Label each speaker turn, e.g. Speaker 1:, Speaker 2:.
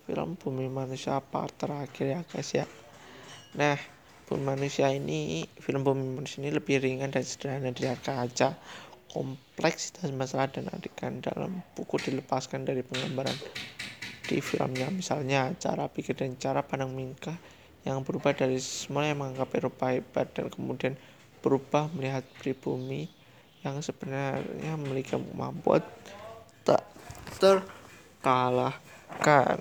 Speaker 1: film Bumi Manusia part terakhir ya guys ya. Nah Bumi Manusia ini film Bumi Manusia ini lebih ringan dan sederhana. Dari kaca kompleksitas masalah dan adegan dalam buku dilepaskan dari penggambaran di filmnya. Misalnya cara pikir dan cara pandang Minka yang berubah dari semula yang menganggap Eropa hebat dan kemudian berubah melihat pribumi yang sebenarnya memiliki kemampuan tak terkalahkan.